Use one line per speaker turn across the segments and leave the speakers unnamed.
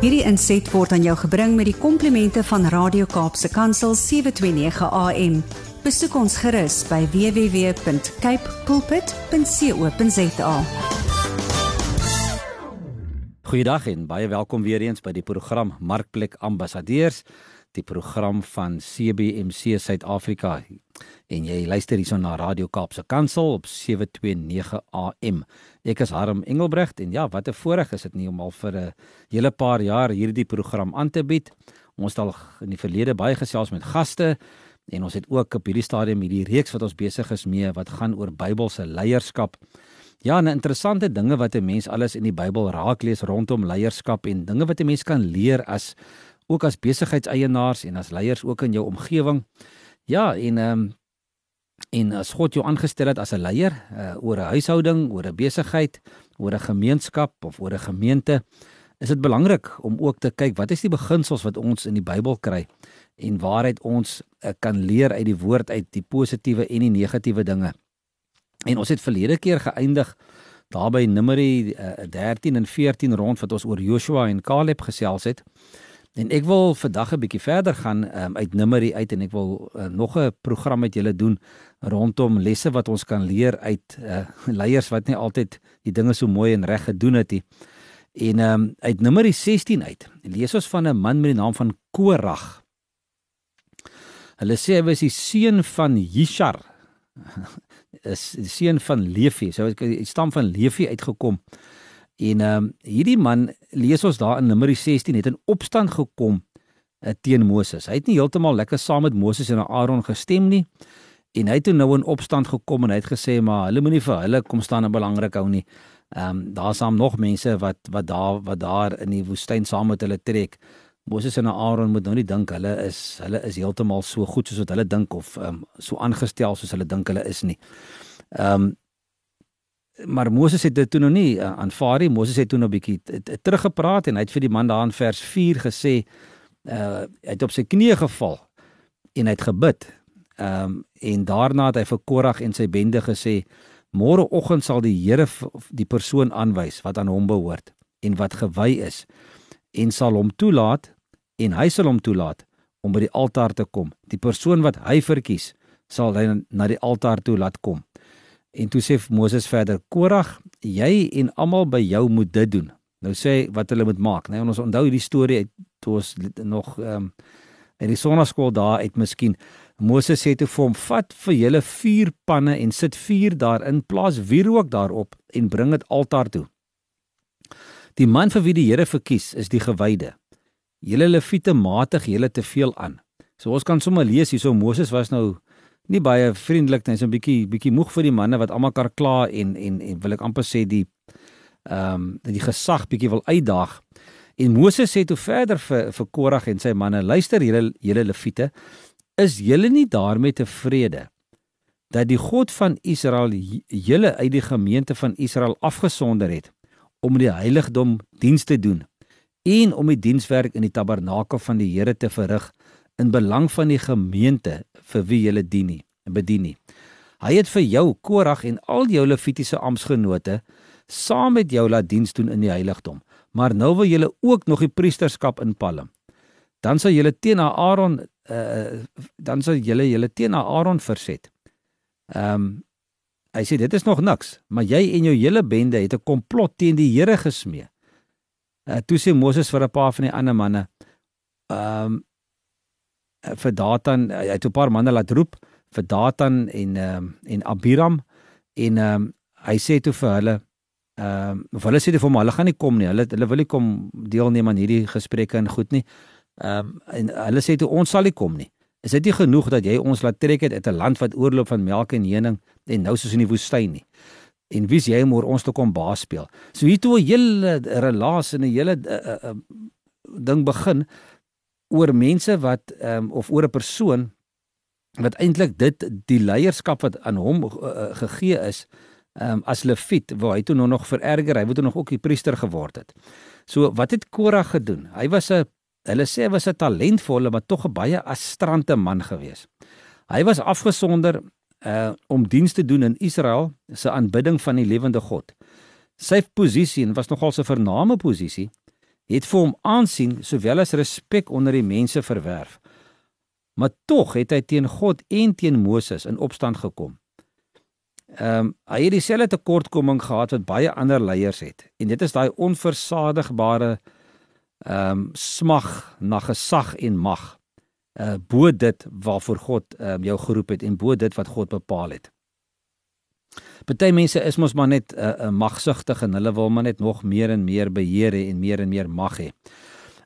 Hierdie inset word aan jou gebring met die komplimente van Radio Kaapse Kansel 729 AM. Besoek ons gerus by www.cape pulpit.co.za.
Goeiedag en baie welkom weer eens by die program Markplek Ambassadeurs die program van CBC Suid-Afrika en jy luister hierson na Radio Kaapse Kansel op 729 AM. Ek is Harm Engelbrecht en ja, wat 'n voorreg is dit nie om al vir 'n hele paar jaar hierdie program aan te bied. Ons het al in die verlede baie gesels met gaste en ons het ook op hierdie stadium hierdie reeks wat ons besig is mee wat gaan oor Bybelse leierskap. Ja, 'n interessante dinge wat 'n mens alles in die Bybel raak lees rondom leierskap en dinge wat 'n mens kan leer as ook as besigheidseienaars en as leiers ook in jou omgewing. Ja, en ehm um, en as God jou aangestel het as 'n leier uh, oor 'n huishouding, oor 'n besigheid, oor 'n gemeenskap of oor 'n gemeente, is dit belangrik om ook te kyk wat is die beginsels wat ons in die Bybel kry en waaruit ons uh, kan leer uit die woord uit die positiewe en die negatiewe dinge. En ons het verlede keer geëindig daarby Numeri uh, 13 en 14 rond wat ons oor Joshua en Caleb gesels het. En ek wil vandag 'n bietjie verder gaan um, uit Numeri uit en ek wil uh, nog 'n program met julle doen rondom lesse wat ons kan leer uit uh, leiers wat nie altyd die dinge so mooi en reg gedoen het nie. En um, uit Numeri 16 uit lees ons van 'n man met die naam van Korag. Hulle sê hy was die seun van Jishar. is die seun van Levi. So hy stam van Levi uitgekom. En ehm um, hierdie man lees ons daar in Numeri 16 het in opstand gekom uh, teen Moses. Hy het nie heeltemal lekker saam met Moses en Aaron gestem nie. En hy het toe nou in opstand gekom en hy het gesê maar hulle moenie vir hulle kom staan en belangrik hou nie. Ehm um, daar saam nog mense wat wat daar wat daar in die woestyn saam met hulle trek. Moses en Aaron moet nou nie dink hulle is hulle is heeltemal so goed soos wat hulle dink of ehm um, so aangestel soos hulle dink hulle is nie. Ehm um, maar Moses het dit toe nog nie uh, aanvaar nie. Moses het toe nog 'n bietjie teruggepraat en hy het vir die man daar in vers 4 gesê uh hy het op sy knieë geval en hy het gebid. Ehm um, en daarna het hy vir Korag en sy bende gesê: "Môreoggend sal die Here die persoon aanwys wat aan hom behoort en wat gewy is en sal hom toelaat en hy sal hom toelaat om by die altaar te kom. Die persoon wat hy verkies sal hy na die altaar toe laat kom." En toe sê Moses verder: "Korag, jy en almal by jou moet dit doen." Nou sê wat hulle moet maak, né? Nee, ons onthou hierdie storie uit ons nog ehm um, in die sonnaskool daar uit miskien. Moses sê toe vir hom: "Vat vir julle vier panne en sit vuur daarin, plaas wierook daarop en bring dit altaar toe." Die man vir wie die Here verkies is die gewyde. Julle leviete matig julle te veel aan. So ons kan sommer lees hierso Moses was nou nie baie vriendelik nie, so 'n bietjie bietjie moeg vir die manne wat almal kar kla en en en wil ek amper sê die ehm um, die gesag bietjie wil uitdaag. En Moses sê toe verder vir vir Korag en sy manne, luister julle julle leviete, is julle nie daarmee tevrede dat die God van Israel julle uit die gemeente van Israel afgesonder het om die heiligdom diens te doen en om die dienswerk in die tabernakel van die Here te verrig in belang van die gemeente vir wie jy dien nie en bedien nie. Hy het vir jou Korag en al jou levitiese amptgenote saam met jou laat diens doen in die heiligdom. Maar nou wil julle ook nog die priesterskap inpalm. Dan sal julle teen Aaron uh dan sal julle julle teen Aaron verset. Ehm um, hy sê dit is nog niks, maar jy en jou hele bende het 'n komplot teen die Here gesmee. Uh toe sê Moses vir 'n paar van die ander manne, ehm um, vir Datan hy het 'n paar manne laat roep vir Datan en ehm uh, en Abiram en ehm um, hy sê toe vir hulle ehm um, of hulle sê toe vir hom hulle gaan nie kom nie. Hulle hulle wil nie kom deelneem aan hierdie gesprekke en goed nie. Ehm um, en hulle sê toe ons sal nie kom nie. Is dit nie genoeg dat jy ons laat trek het uit 'n land wat oorloop van melk en honing en nou soos in die woestyn nie? En wie's jy om oor ons te kom baas speel? So hier toe 'n hele relasie en 'n hele uh, uh, ding begin oor mense wat ehm um, of oor 'n persoon wat eintlik dit die leierskap wat aan hom uh, gegee is ehm um, as leviet waar hy toe nou nog vererger hy wou toe nog ook die priester geword het. So wat het Korag gedoen? Hy was 'n hulle sê was 'n talentvolle maar tog 'n baie astrante man gewees. Hy was afgesonder uh om diens te doen in Israel se aanbidding van die lewende God. Sy posisie was nogal 'n vername posisie het vir hom aansien sowel as respek onder die mense verwerf. Maar tog het hy teen God en teen Moses in opstand gekom. Ehm um, hy het dieselfde tekortkoming gehad wat baie ander leiers het. En dit is daai onversadigbare ehm um, smag na gesag en mag. Uh bo dit waarvoor God ehm um, jou geroep het en bo dit wat God bepaal het. Party mense is mos maar net uh, uh, magsugtig en hulle wil maar net nog meer en meer beheer hê en meer en meer mag hê.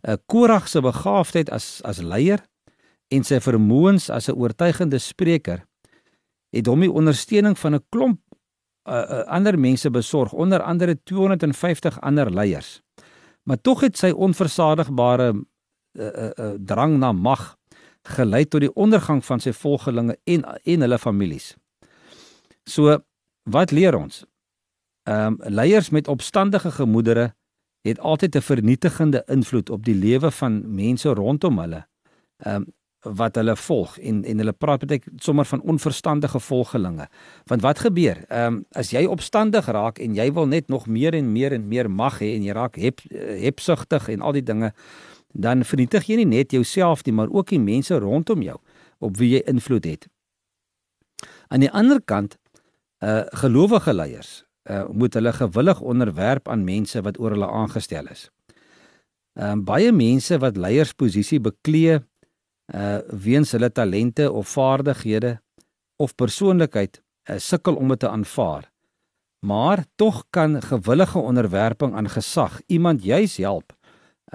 'n uh, Korag se begaafdheid as as leier en sy vermoëns as 'n oortuigende spreker het hom die ondersteuning van 'n klomp uh, uh, ander mense besorg, onder andere 250 ander leiers. Maar tog het sy onversadigbare uh, uh, uh, drang na mag gelei tot die ondergang van sy volgelinge en en hulle families. So wat leer ons? Ehm um, leiers met opstandige gemoedere het altyd 'n vernietigende invloed op die lewe van mense rondom hulle. Ehm um, wat hulle volg en en hulle praat baie sommer van onverstandige volgelinge. Want wat gebeur? Ehm um, as jy opstandig raak en jy wil net nog meer en meer en meer mag hê en jy raak hep hepsugtig en al die dinge, dan vernietig jy nie net jouself nie, maar ook die mense rondom jou op wie jy invloed het. Aan die ander kant uh gelowige leiers uh moet hulle gewillig onderwerp aan mense wat oor hulle aangestel is. Ehm uh, baie mense wat leiersposisie beklee uh weens hulle talente of vaardighede of persoonlikheid uh, sukkel om dit te aanvaar. Maar tog kan gewillige onderwerping aan gesag iemand juis help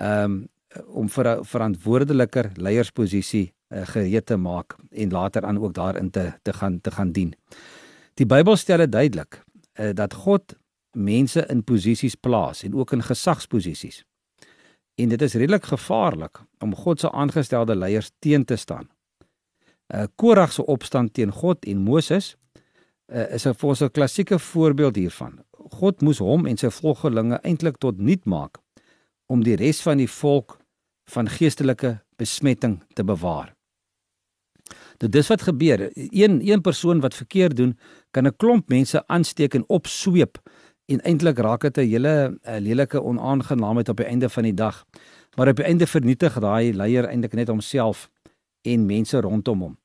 um om vir 'n verantwoordeliker leiersposisie uh, gereed te maak en later aan ook daarin te te gaan te gaan dien. Die Bybel stel dit duidelik uh, dat God mense in posisies plaas en ook in gesagsposisies. En dit is redelik gevaarlik om God se aangestelde leiers teen te staan. Uh Korag se opstand teen God en Moses uh, is 'n vir 'n klassieke voorbeeld hiervan. God moes hom en sy volgelinge eintlik tot niet maak om die res van die volk van geestelike besmetting te bewaar. Dit dis wat gebeur. Een een persoon wat verkeerd doen, kan 'n klomp mense aansteek en opsweep en eintlik raak dit 'n hele lelike onaangenaamheid op die einde van die dag. Maar op die einde vernietig daai leier eintlik net homself en mense rondom hom.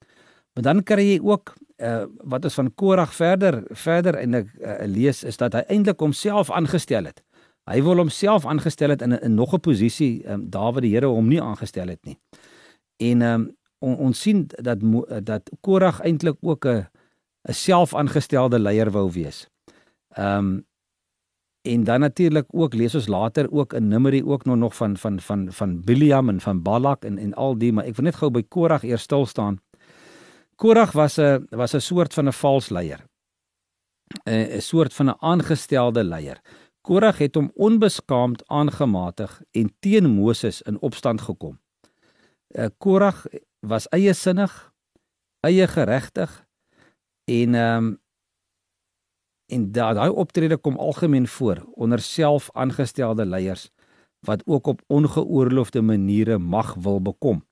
Maar dan kry jy ook uh, wat is van Korag verder verder ek uh, lees is dat hy eintlik homself aangestel het. Hy wil homself aangestel het in 'n nog 'n posisie um, daar waar die Here hom nie aangestel het nie. En um, on, ons sien dat dat Korag eintlik ook 'n 'n selfaangestelde leier wou wees. Ehm um, en dan natuurlik ook lees ons later ook in Numeri ook nog nog van van van van Biliam en van Balak en en al die maar ek wil net gou by Korag eers stil staan. Korag was 'n was 'n soort van 'n vals leier. 'n 'n soort van 'n aangestelde leier. Korag het hom onbeskaamd aangematig en teen Moses in opstand gekom. Uh, Korag was eie sinnig, eie geregtig en ehm um, en daai optrede kom algemeen voor onder self aangestelde leiers wat ook op ongeoorloofde maniere mag wil bekom.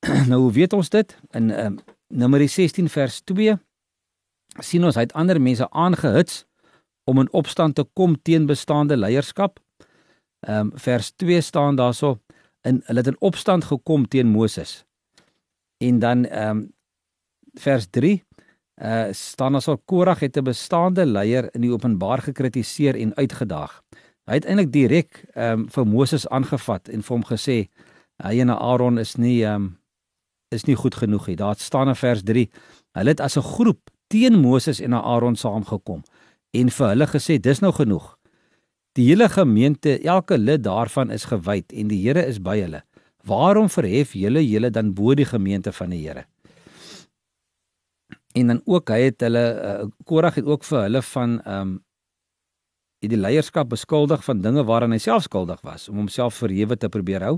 nou hoe weet ons dit? In ehm um, Numeri 16 vers 2 sien ons hy het ander mense aangehits om in opstand te kom teen bestaande leierskap. Ehm um, vers 2 staan daarso in hulle het in opstand gekom teen Moses. En dan ehm um, vers 3 uh eh, staan daarso Korag het 'n bestaande leier in die openbaar gekritiseer en uitgedaag. Hy het eintlik direk ehm um, vir Moses aangevat en vir hom gesê hy en Aaron is nie ehm um, is nie goed genoeg nie. Daar staan in vers 3 hulle het as 'n groep teen Moses en Aaron saamgekom en vir hulle gesê dis nou genoeg. Die hele gemeente, elke lid daarvan is gewyd en die Here is by hulle. Waarom verhef julle julle dan bo die gemeente van die Here? En dan ook hy het hulle uh, Korag het ook vir hulle van ehm um, die leierskap beskuldig van dinge waaraan hy self skuldig was om homself verhewe te probeer hou.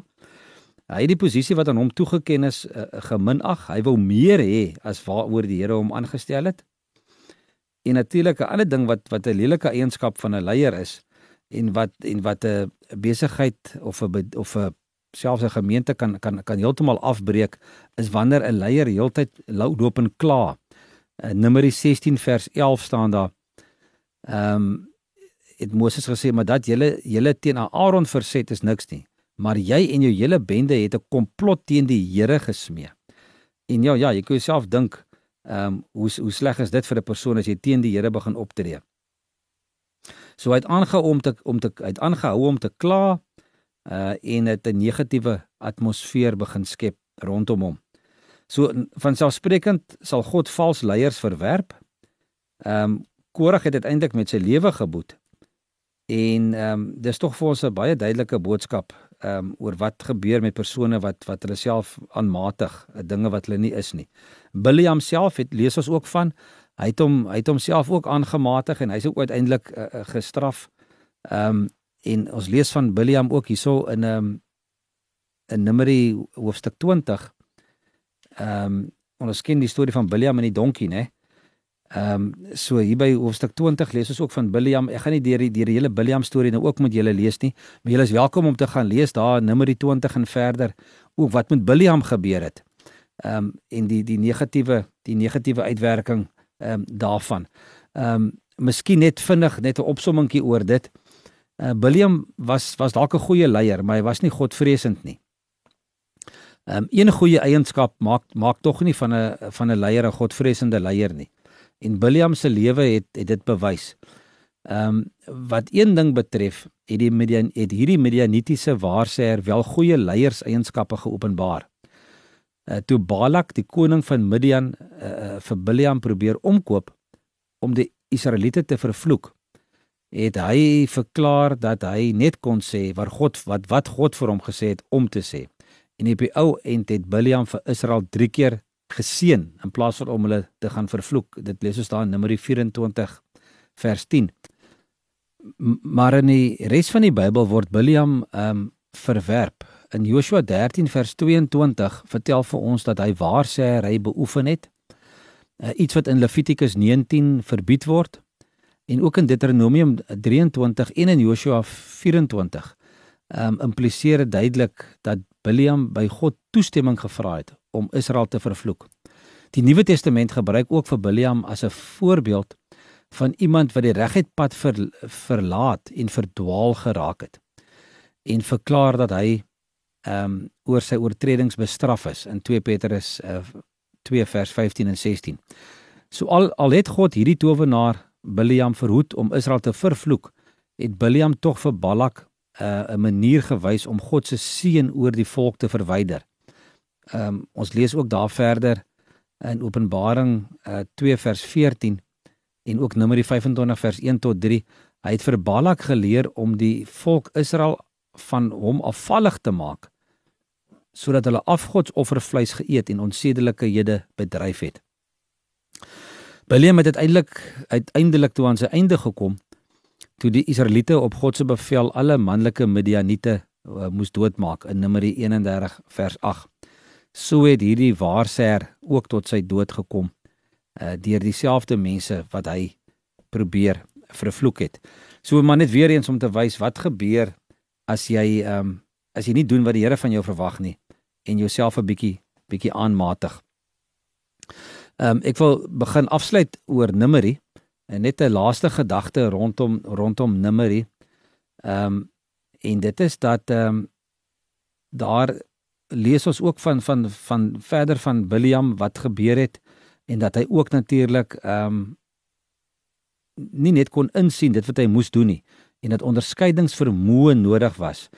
Hy het die posisie wat aan hom toegeken is uh, geminag. Hy wou meer hê as waaroor die Here hom aangestel het. En natuurlik 'n ander ding wat wat 'n lelike eienskap van 'n leier is en wat en wat 'n besigheid of 'n of 'n selfs 'n gemeente kan kan kan heeltemal afbreek is wanneer 'n leier heeltyd loop en kla. Uh, Numeri 16 vers 11 staan daar. Ehm um, het Moses gesê maar dat julle julle teen Aaron verset is niks nie. maar jy en jou hele bende het 'n komplot teen die Here gesmee. En ja, ja, jy kan jouself dink, ehm um, hoe hoe sleg is dit vir 'n persoon as jy teen die Here begin optree? So hy het aangehou om te om te uit aangehou om te kla uh en dit 'n negatiewe atmosfeer begin skep rondom hom. So van selfsprekend sal God vals leiers verwerp. Ehm um, Korag het uiteindelik met sy lewe geboet. En ehm um, dis tog vir ons 'n baie duidelike boodskap ehm um, oor wat gebeur met persone wat wat hulle self aanmatig, dinge wat hulle nie is nie. Biliam self het lees ons ook van hy het hom hy het homself ook aangematig en hy's ook uiteindelik uh, uh, gestraf. Ehm um, en ons lees van Biliam ook hierso in 'n um, ehm, in Numeri hoofstuk 20. Ehm um, ons ken die storie van Biliam en die donkie, né? Ehm um, so hier by hoofstuk 20 lees ons ook van Biliam. Ek gaan nie deur die deur die hele Biliam storie nou ook met julle lees nie, maar julle is welkom om te gaan lees daar in Numeri 20 en verder ook wat met Biliam gebeur het. Ehm um, en die die negatiewe die negatiewe uitwerking ehm um, daarvan. Ehm um, miskien net vinnig net 'n opsommingkie oor dit. Uh, Biliam was was dalk 'n goeie leier, maar hy was nie godvreesend nie. Ehm um, een goeie eienskap maak maak tog nie van 'n van 'n leier 'n godvreesende leier nie. En Biliam se lewe het het dit bewys. Ehm um, wat een ding betref, het die Midian het hierdie Midianitiese waarsêer wel goeie leierseienskappe geopenbaar. Uh, toe Balak die koning van Midian uh, vir Biliam probeer omkoop om die Israeliete te vervloek, het hy verklaar dat hy net kon sê wat God wat wat God vir hom gesê het om te sê. En op die ou end het Biliam vir Israel 3 keer geseën in plaas van om hulle te gaan vervloek. Dit lees ons daar in Numeri 24 vers 10. Maar in die res van die Bybel word Biliam ehm um, verwerp. In Joshua 13 vers 22 vertel vir ons dat hy waarsêry beoefen het. Uh, iets wat in Levitikus 19 verbied word en ook in Deuteronomium 23 en in Joshua 24 ehm um, impliseer duidelik dat Biliam by God toestemming gevra het om Israel te vervloek. Die Nuwe Testament gebruik ook vir Biliam as 'n voorbeeld van iemand wat die regheid pad ver, verlaat en verdwaal geraak het en verklaar dat hy ehm um, oor sy oortredings bestraf is in 2 Petrus uh, 2 vers 15 en 16. So al al het God hierdie towenaar Biliam verhoed om Israel te vervloek, het Biliam tog vir Balak uh, 'n manier gewys om God se seën oor die volk te verwyder. Ehm um, ons lees ook daar verder in Openbaring uh, 2 vers 14 en ook Numeri 25 vers 1 tot 3. Hy het vir Balak geleer om die volk Israel van hom afvallig te maak sodat hulle afgodsoffervleis geëet en onsedelike hede bedryf het. Biliam het uiteindelik uiteindelik toe aan sy einde gekom toe die Israeliete op God se bevel alle manlike Midianiete uh, moes doodmaak in Numeri 31 vers 8. So het hierdie waarsêer ook tot sy dood gekom uh, deur dieselfde mense wat hy probeer vervloek het. So maar net weer eens om te wys wat gebeur as jy ehm um, as jy nie doen wat die Here van jou verwag nie en jouself 'n bietjie bietjie aanmatig. Ehm um, ek wil begin afsluit oor Numeri en net 'n laaste gedagte rondom rondom Numeri. Ehm um, en dit is dat ehm um, daar lees ons ook van van van verder van Biliam wat gebeur het en dat hy ook natuurlik ehm um, nie net kon insien dit wat hy moes doen nie en dat onderskeidingsvermoë nodig was.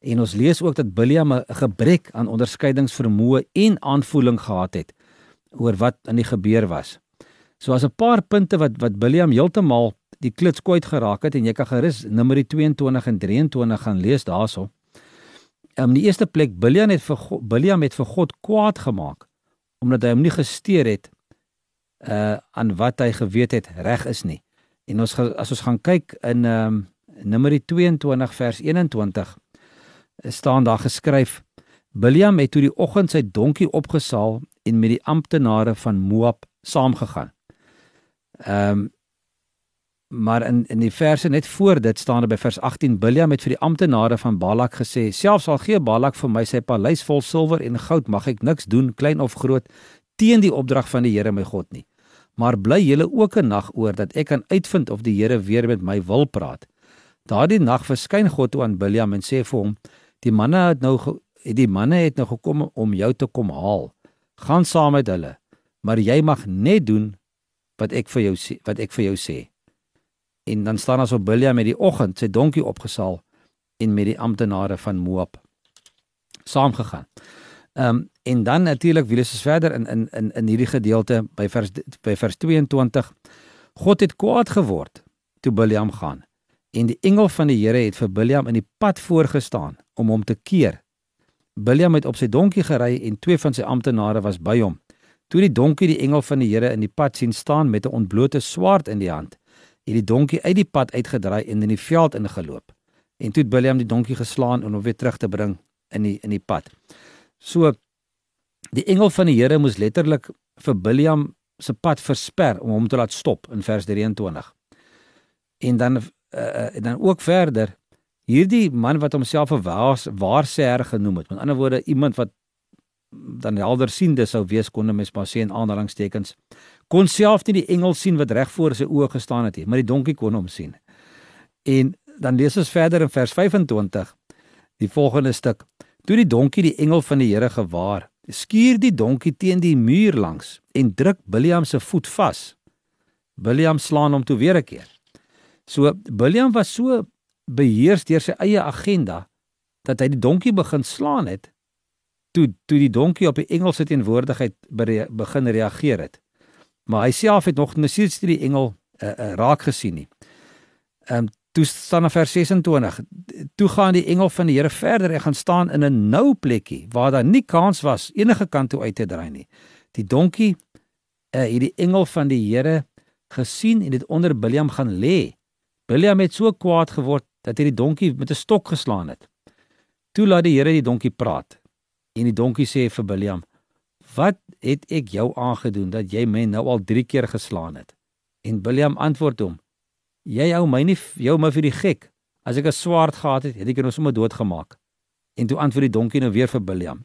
En ons lees ook dat Biliam 'n gebrek aan onderskeidingsvermoë en aanvoeling gehad het oor wat aan die gebeur was. So as 'n paar punte wat wat Biliam heeltemal die klits kwyt geraak het en jy kan gerus Numeri 22 en 23 gaan lees daarso. Ehm um, die eerste plek Biliam het vir God, Biliam het vir God kwaad gemaak omdat hy hom nie gesteer het uh aan wat hy geweet het reg is nie. En ons as ons gaan kyk in ehm um, Numeri 22 vers 21 staan daar geskryf Biliam het toe die oggend sy donkie opgesaal en met die amptenare van Moab saamgegaan. Ehm um, maar in in die verse net voor dit staan daar by vers 18 Biliam het vir die amptenare van Balak gesê: "Selfs al gee Balak vir my sy paleis vol silwer en goud, mag ek niks doen, klein of groot, teen die opdrag van die Here my God nie. Maar bly julle ook 'n nag oor dat ek kan uitvind of die Here weer met my wil praat." Daardie nag verskyn God toe aan Biliam en sê vir hom: Die manne het nou die manne het nou gekom om jou te kom haal. Gaan saam met hulle, maar jy mag net doen wat ek vir jou sê, wat ek vir jou sê. En dan staan ons op Biljam met die oggend sy donkie opgesaal en met die amptenare van Moab saamgegaan. Ehm um, en dan natuurlik wie lees ons verder in in in in hierdie gedeelte by vers by vers 22. God het kwaad geword toe Biljam gaan en die engel van die Here het vir Biljam in die pad voorgestaan om hom te keer. Biljam het op sy donkie gery en twee van sy amptenare was by hom. Toe die donkie die engel van die Here in die pad sien staan met 'n ontblote swaard in die hand, het die donkie uit die pad uitgedraai en in die veld ingeloop. En toe het Biljam die donkie geslaan om hom weer terug te bring in die in die pad. So die engel van die Here moes letterlik vir Biljam se pad versper om hom te laat stop in vers 23. En dan uh, en dan ook verder hierdie man wat homself 'n waar waarsêer genoem het. Met ander woorde iemand wat dan helder siende sou wees kon mens maar sê in aanhalingstekens kon self nie die engel sien wat reg voor sy oë gestaan het nie, maar die donkie kon hom sien. En dan lees ons verder in vers 25 die volgende stuk. Toe die donkie die engel van die Here gewaar, skuur die donkie teen die muur langs en druk Biljam se voet vas. Biljam slaan hom toe weer 'n keer. So Biljam was so beheers deur sy eie agenda dat hy die donkie begin slaan het toe toe die donkie op die engelse teenwoordigheid begin reageer het. Maar hy self het nog nesiens die engel uh, uh, raak gesien nie. Ehm um, toe staan in vers 26. Toe gaan die engel van die Here verder en gaan staan in 'n nou plekkie waar daar nie kans was enige kant toe uit te draai nie. Die donkie uh, het die engel van die Here gesien en dit onder Biljam gaan lê. Biljam het so kwaad geword dat hy die donkie met 'n stok geslaan het. Toe laat die Here die donkie praat. En die donkie sê vir Biljam: "Wat het ek jou aangedoen dat jy my nou al 3 keer geslaan het?" En Biljam antwoord hom: "Jy hou my nie jou my vir die gek. As ek 'n swaard gehad het, het ek jou nou sommer doodgemaak." En toe antwoord die donkie nou weer vir Biljam.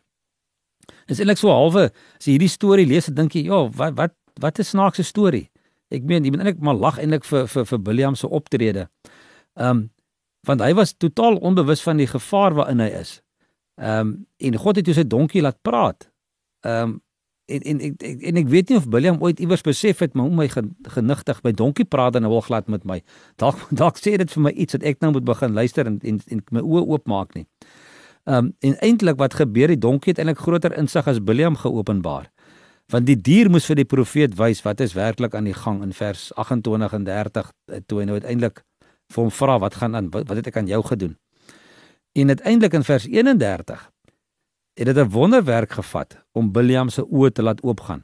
Dis eintlik so halwe as jy hierdie storie lees, dink jy, "Ja, wat wat wat 'n snaakse storie." Ek meen, jy moet eintlik maar lag eintlik vir vir vir Biljam se optrede. Ehm um, want hy was totaal onbewus van die gevaar waarin hy is. Ehm um, en God het toe sy donkie laat praat. Ehm um, en en ek en, en ek weet nie of William ooit iewers besef het maar hoe my genigtig by donkie praat en hy wil glad met my. Dalk dalk sê dit vir my iets dat ek nou moet begin luister en en, en my oë oopmaak nie. Ehm um, en eintlik wat gebeur die donkie het eintlik groter insig as William geopenbaar. Want die dier moes vir die profeet wys wat is werklik aan die gang in vers 28 en 30 eh, toe hy nou uiteindelik vir hom vra wat gaan aan wat, wat het ek aan jou gedoen? En uiteindelik in vers 31 het dit 'n wonderwerk gevat om Biljam se oë te laat oopgaan.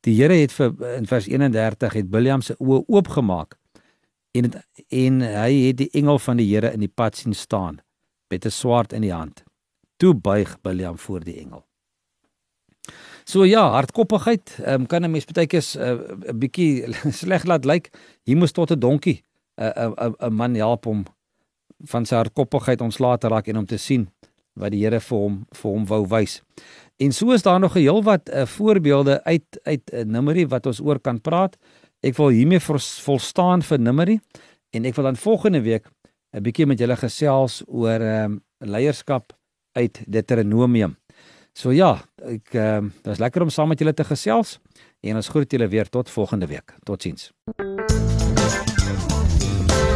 Die Here het vir in vers 31 het Biljam se oë oopgemaak en het, en hy het die engel van die Here in die pad sien staan met 'n swaard in die hand. Toe buig Biljam voor die engel. So ja, hardkoppigheid, um, kan 'n mens baie keer 'n uh, bietjie sleg laat lyk. Hier moes tot 'n donkie 'n man help hom van sy hardkoppigheid ontslae te raak en om te sien wat die Here vir hom vir hom wou wys. En so is daar nog 'n heel wat uh, voorbeelde uit uit 'n uh, Numeri wat ons oor kan praat. Ek wil hiermee volstaan vir Numeri en ek wil dan volgende week 'n bietjie met julle gesels oor ehm um, leierskap uit Deuteronomium. So ja, ek ehm uh, dit is lekker om saam met julle te gesels en ons groet julle weer tot volgende week. Totsiens.